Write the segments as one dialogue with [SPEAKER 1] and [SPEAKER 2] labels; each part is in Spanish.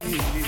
[SPEAKER 1] Thank.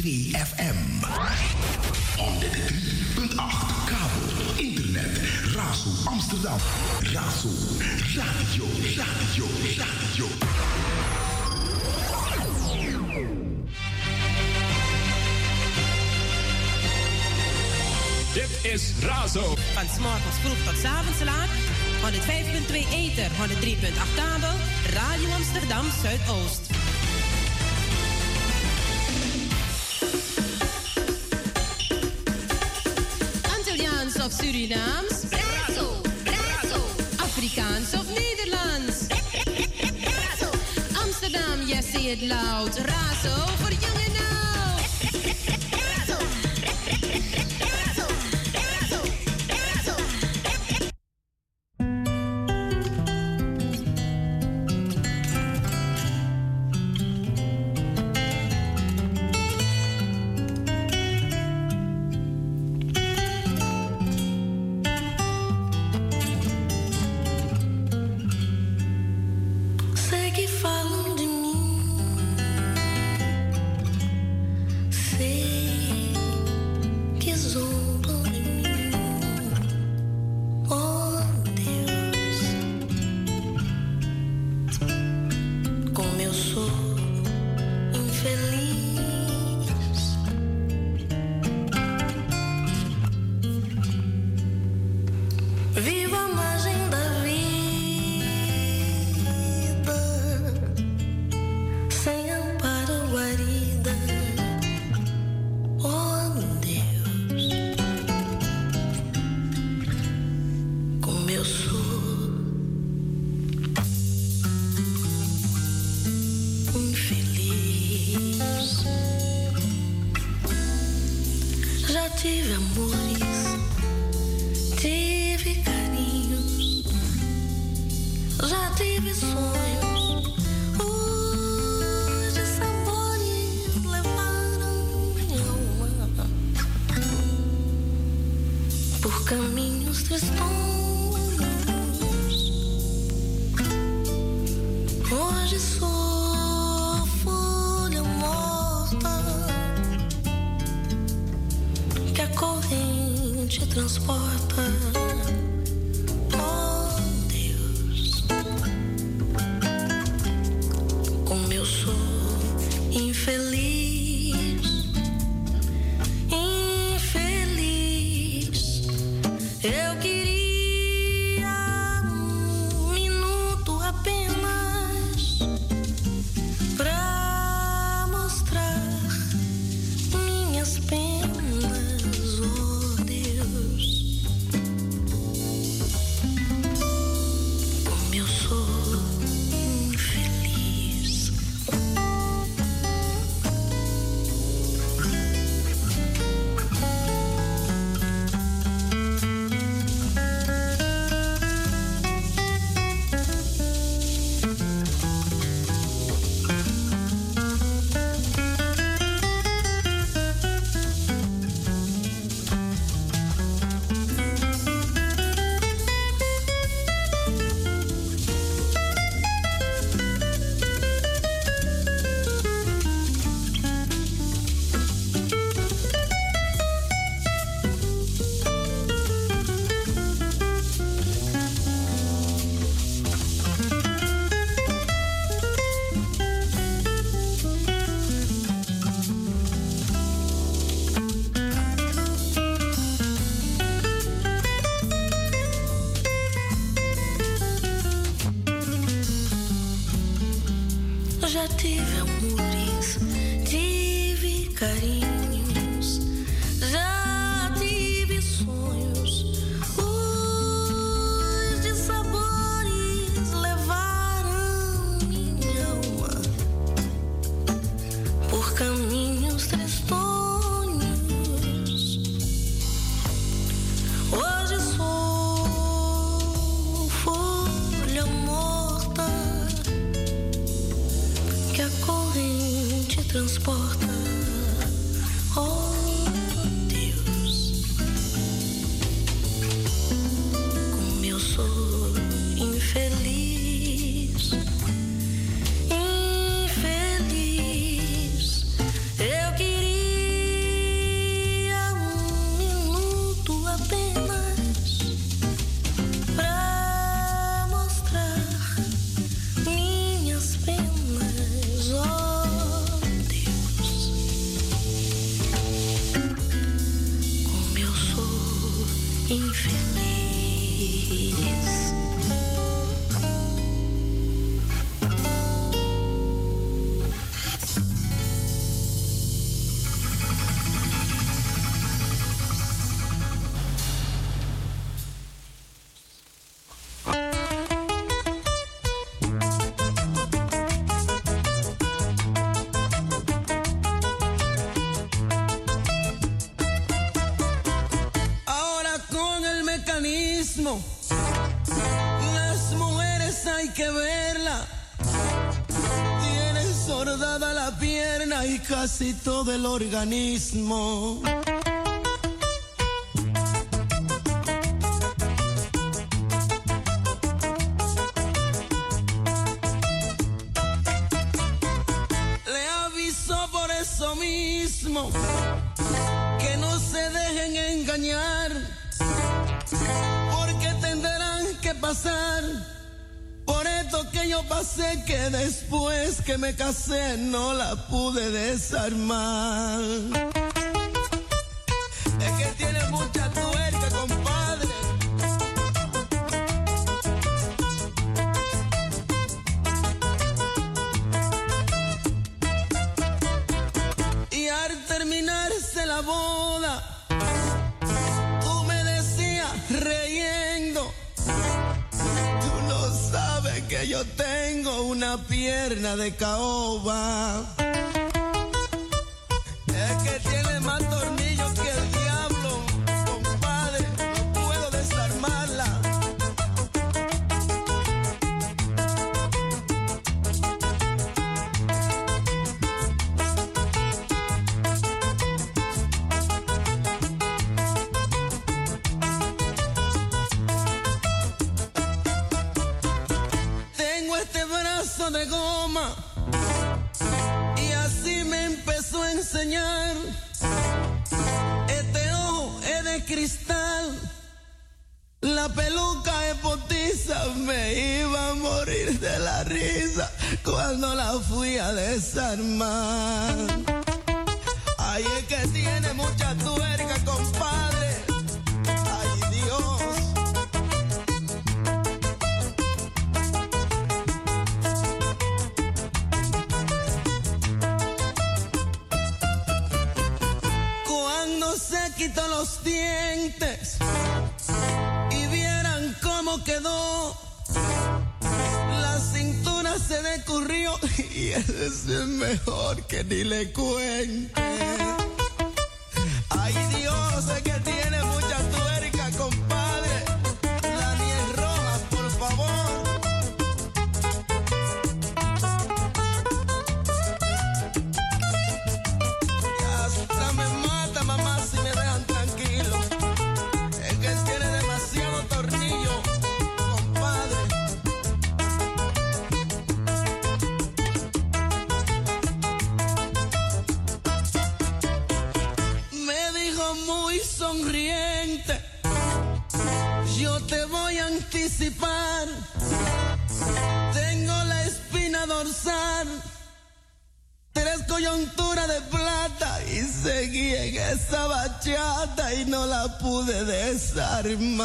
[SPEAKER 1] 3 FM. 103.8 kabel, internet, Razo Amsterdam. Razo, radio, radio, radio. Dit is Razo. Van s'morgens vroeg tot s'avonds laat. 105.2 Eter, 103.8 kabel, Radio
[SPEAKER 2] Amsterdam Zuidoost. Surinaams? Brazo, brazo. Afrikaans of Nederlands? Brazo. Amsterdam, yes, say it loud. Razo, parásito del organismo. que me casé no la pude desarmar. Es que tiene mucha tuerca. tengo una pierna de caoba. me iba a morir de la risa cuando la fui a desarmar. Ay, es que tiene mucha tuerca, compadre. La cintura se decurrió y es mejor que ni le cuente. Ay Dios, que Karma.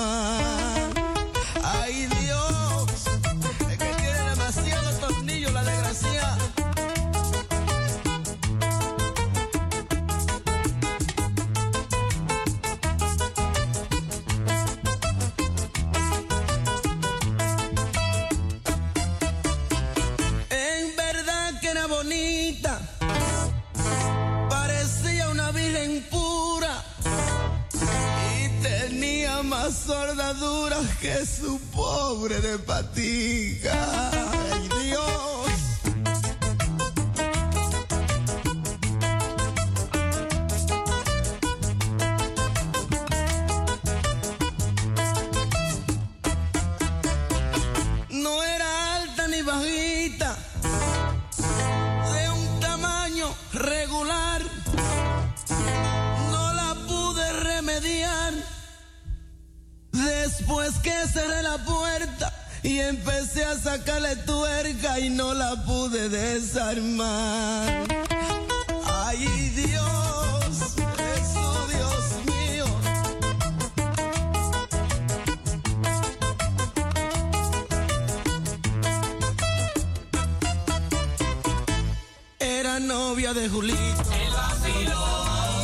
[SPEAKER 2] de Julito. Él vaciló.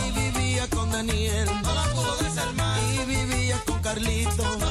[SPEAKER 2] Y
[SPEAKER 3] vivía con Daniel. Y vivía con Carlito.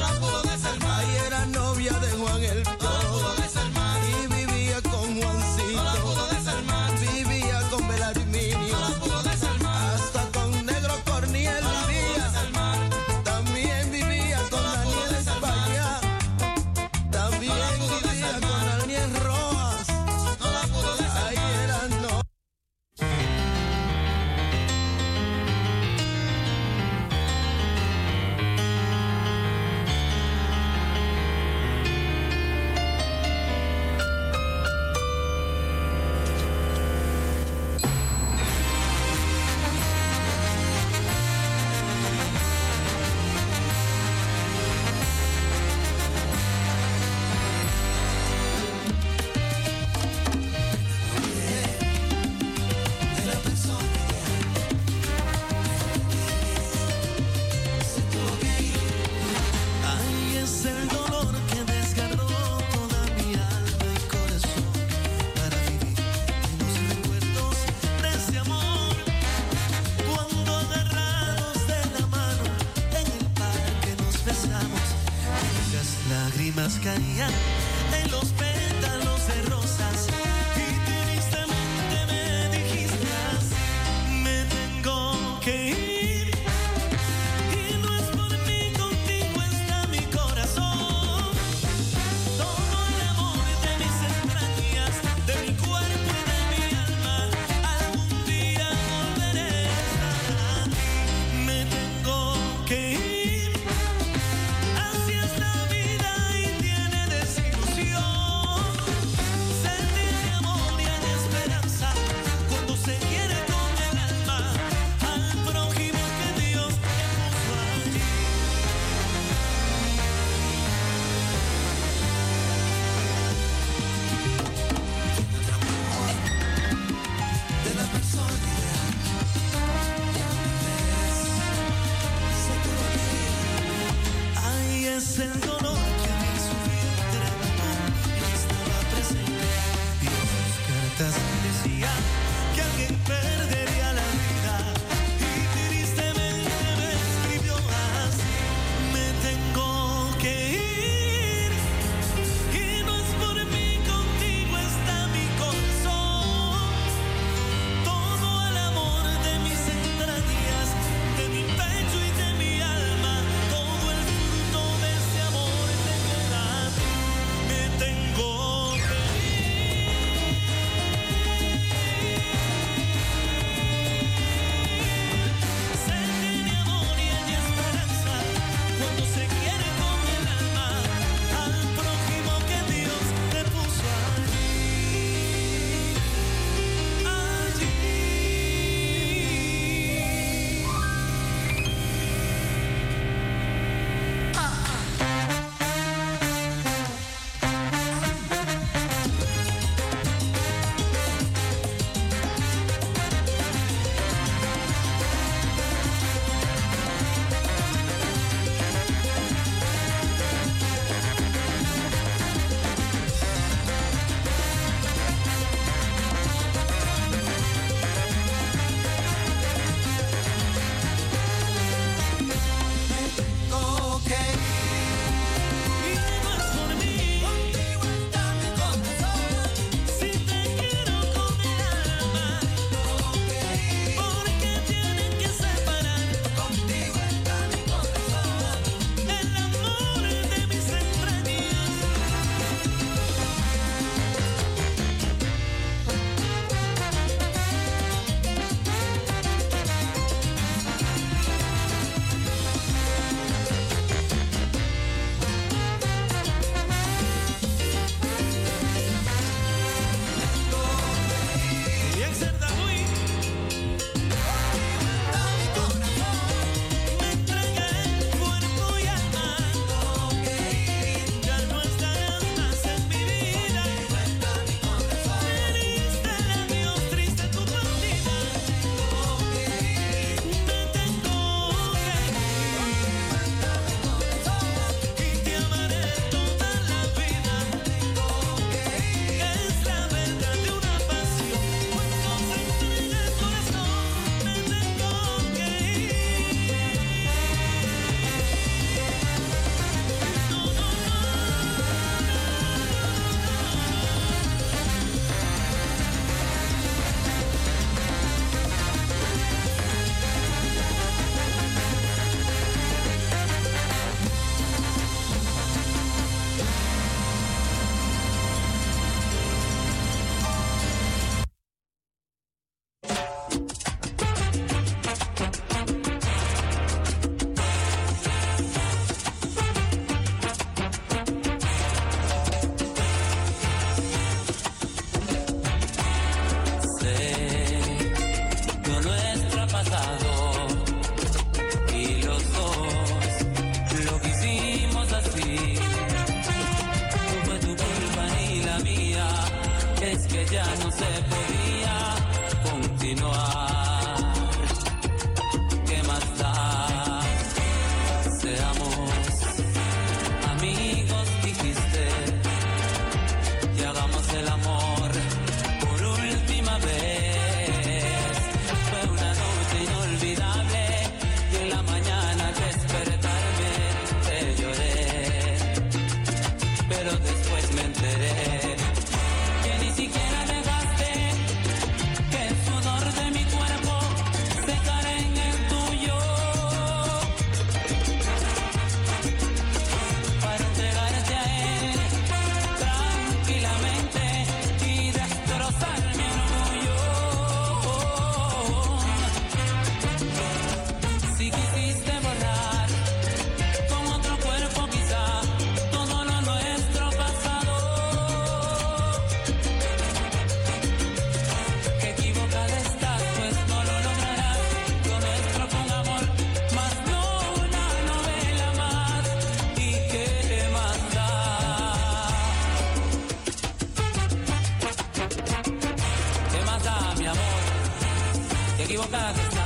[SPEAKER 4] Amor,
[SPEAKER 5] te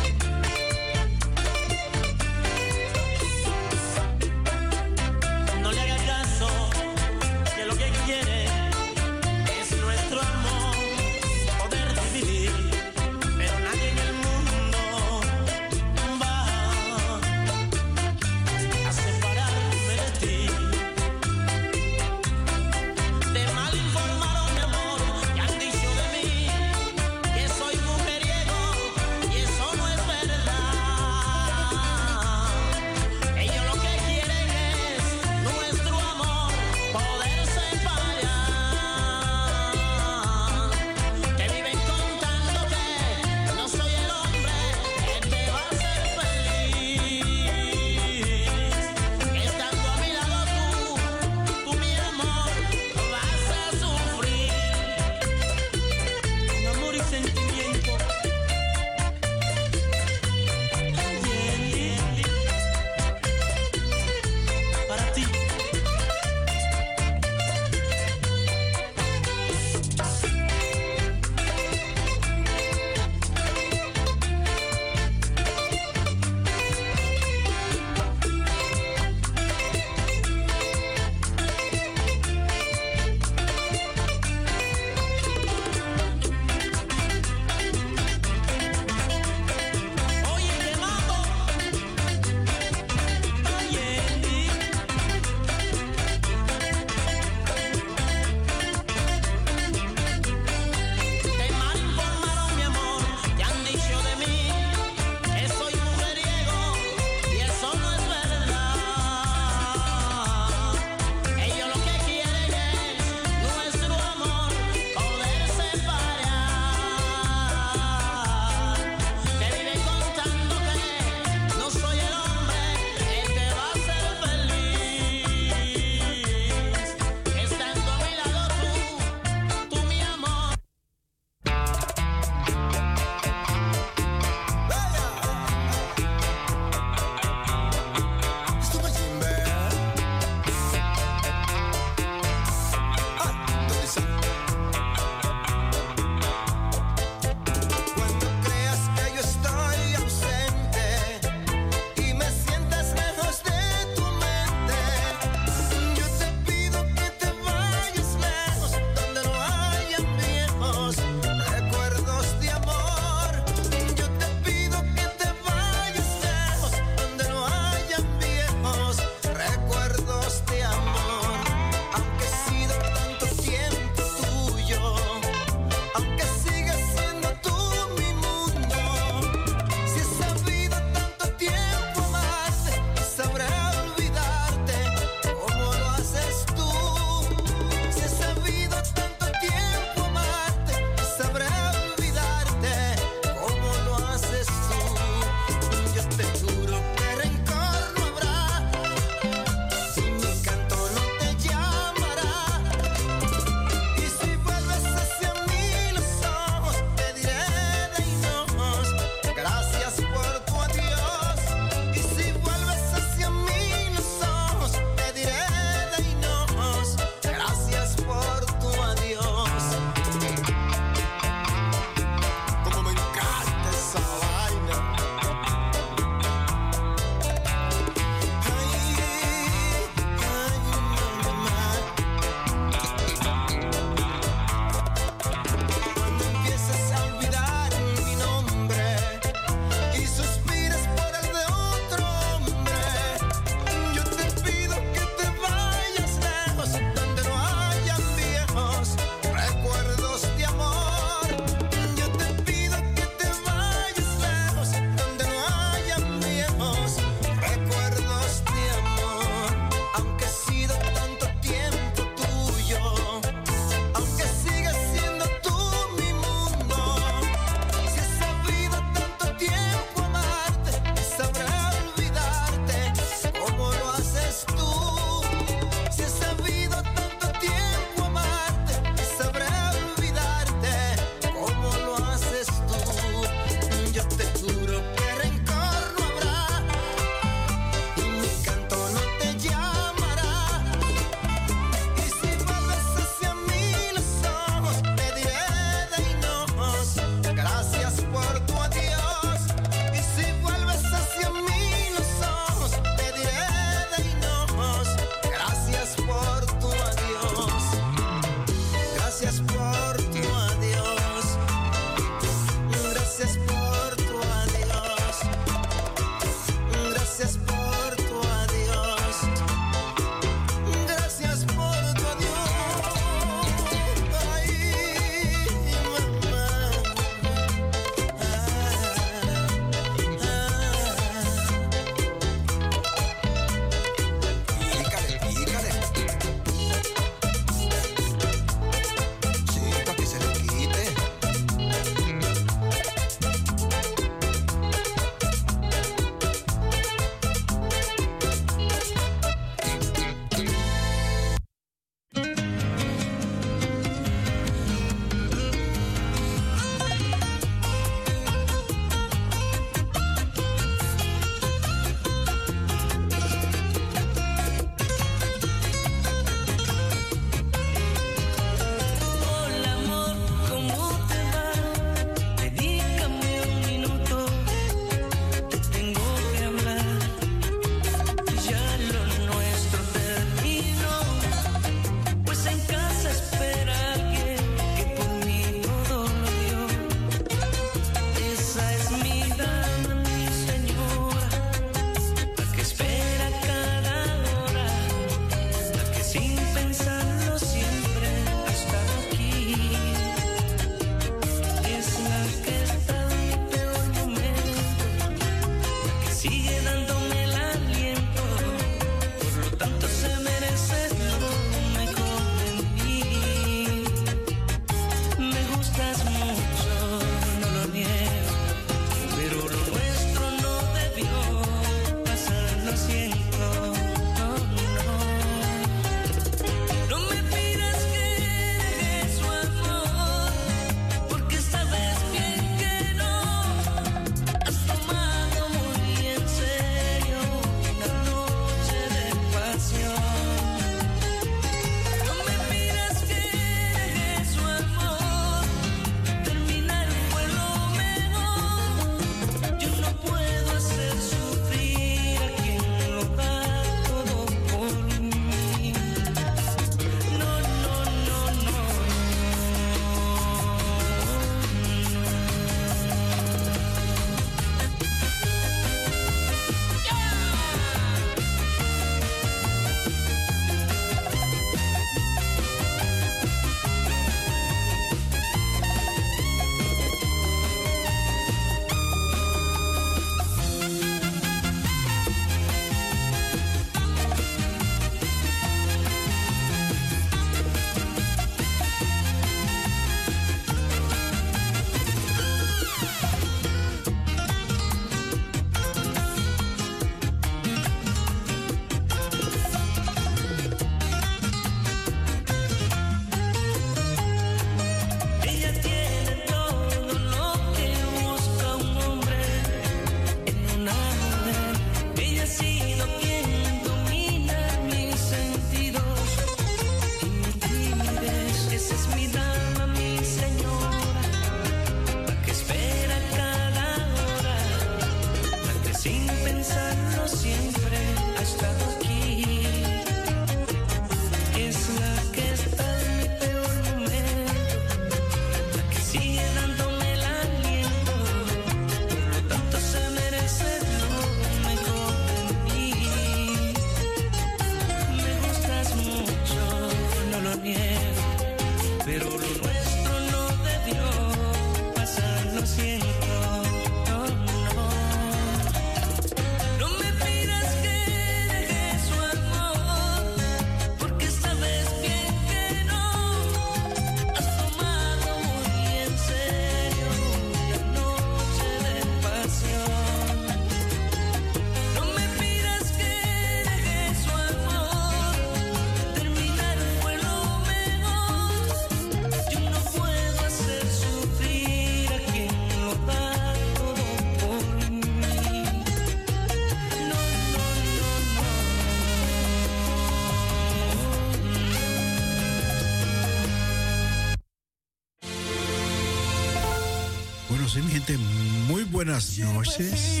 [SPEAKER 3] Muy
[SPEAKER 6] buenas noches.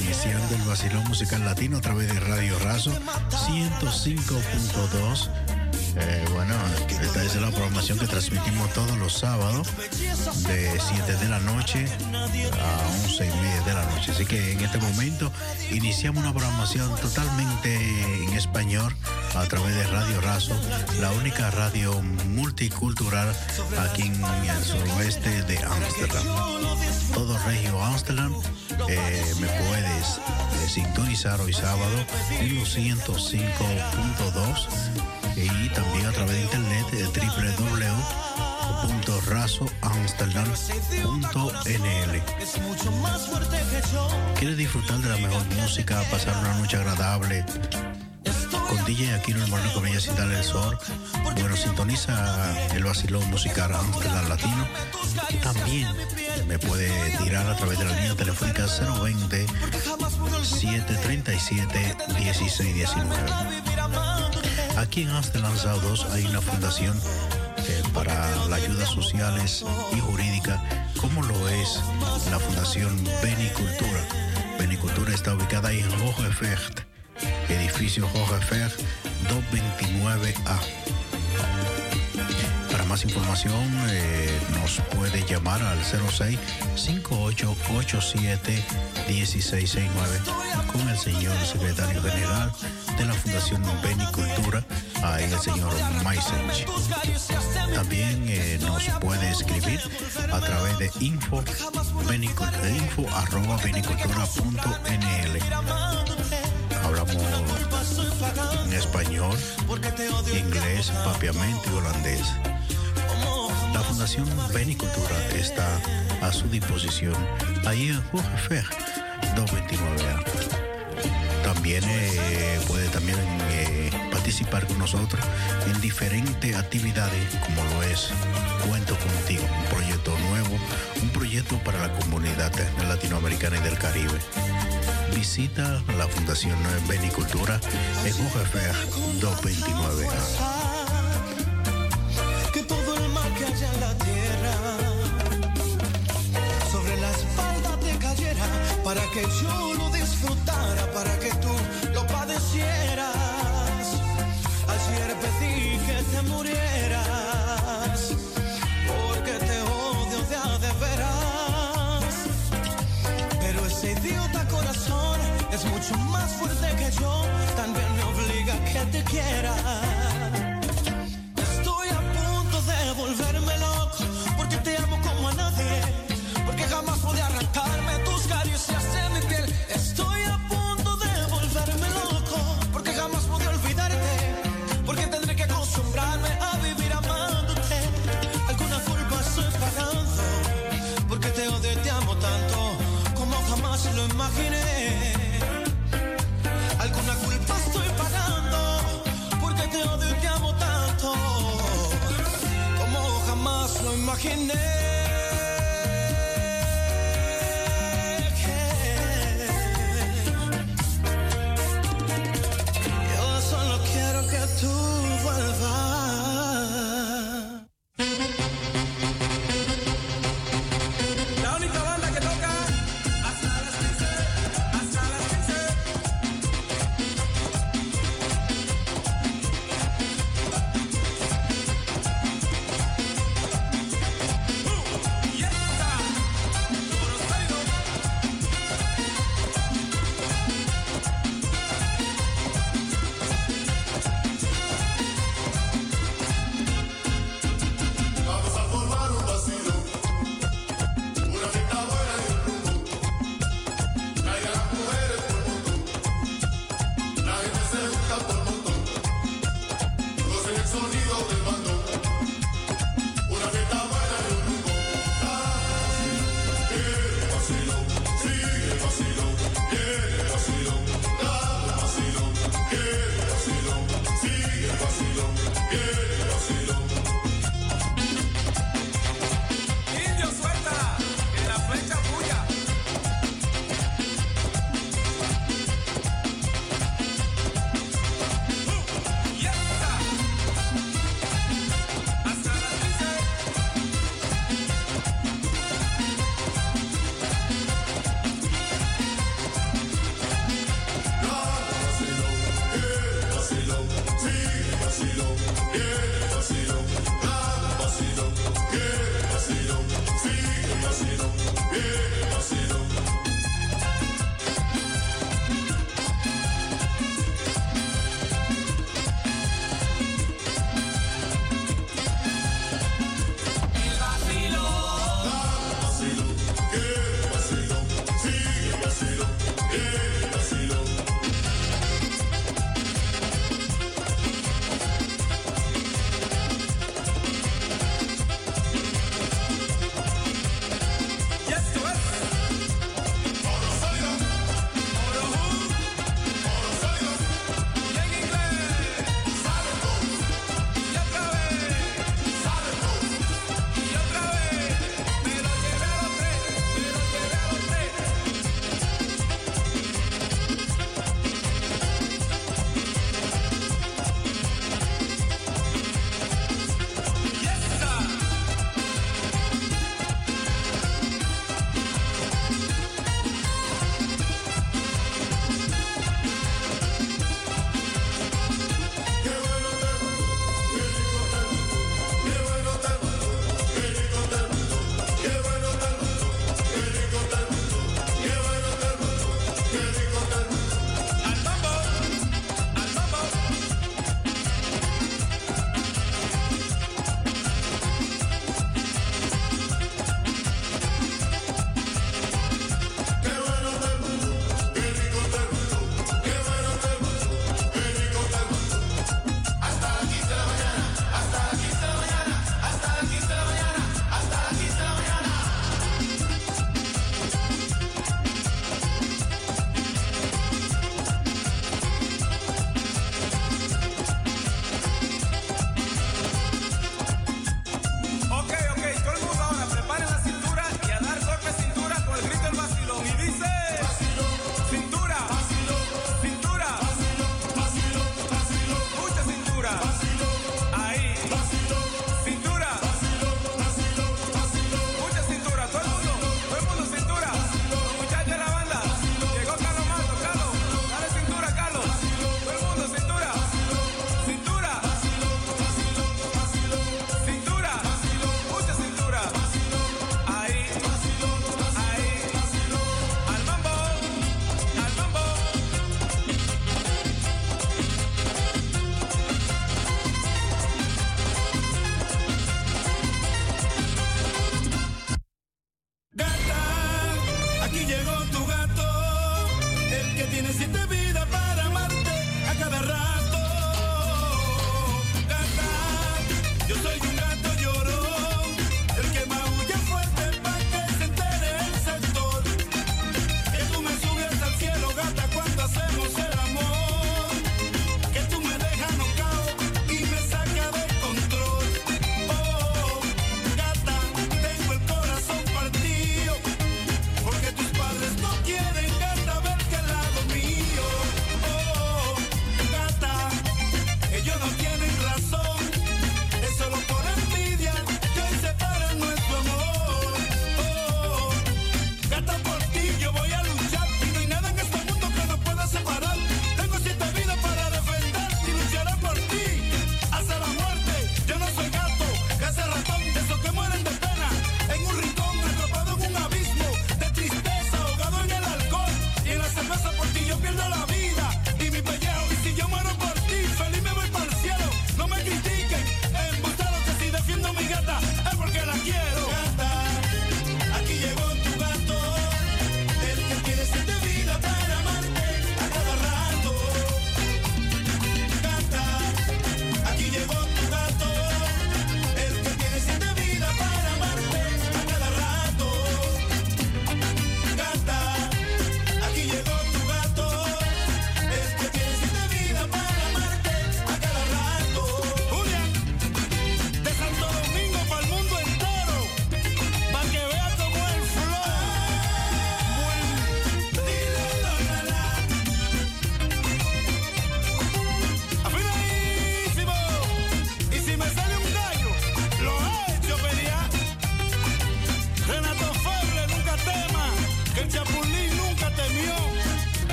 [SPEAKER 6] Iniciando el vacilón musical latino a través de Radio Razo 105.2. Eh, bueno, esta es la programación que transmitimos todos los sábados de 7 de la noche a 11 y media de la noche. Así que en este momento iniciamos una programación totalmente en español a través de Radio Razo, la única radio multicultural aquí en el suroeste de Ámsterdam. Todo Regio Ámsterdam, eh, me puedes eh, sintonizar hoy sábado en los 105.2 y también a través de internet eh, www.razoamsterdam.nl ¿Quieres disfrutar de la mejor música, pasar una noche agradable? Con DJ Aquino el Moreno con ella sin darle el sol. Bueno, sintoniza el vacilón musical Amsterdam Latino. También me puede tirar a través de la línea telefónica 020 737 1619. Aquí en Amsterdam Saudos hay una fundación eh, para las ayudas sociales y jurídicas, como lo es la Fundación Benicultura. Benicultura está ubicada en Hogevecht, edificio Hogevecht 229A. Para más información eh, nos puede llamar al 06 5887 1669 con el señor secretario general de la Fundación Benicultura, ahí el señor Maisench. También eh, nos puede escribir a través de info, benicultura, info arroba benicultura.nl. Hablamos en español, inglés, papiamento y holandés. La Fundación Benicultura está a su disposición ahí en Hogevecht 229A. También eh, puede también eh, participar con nosotros en diferentes actividades como lo es Cuento contigo, un proyecto nuevo, un proyecto para la comunidad latinoamericana y del Caribe. Visita la Fundación Benicultura en Hogevecht 229A.
[SPEAKER 3] que todo el mal que haya en la tierra sobre la espalda te cayera para que yo lo disfrutara, para que tú lo padecieras. Ayer pedí que te murieras es mucho más fuerte que yo, también me obliga a que te quiera. Estoy a punto de volverme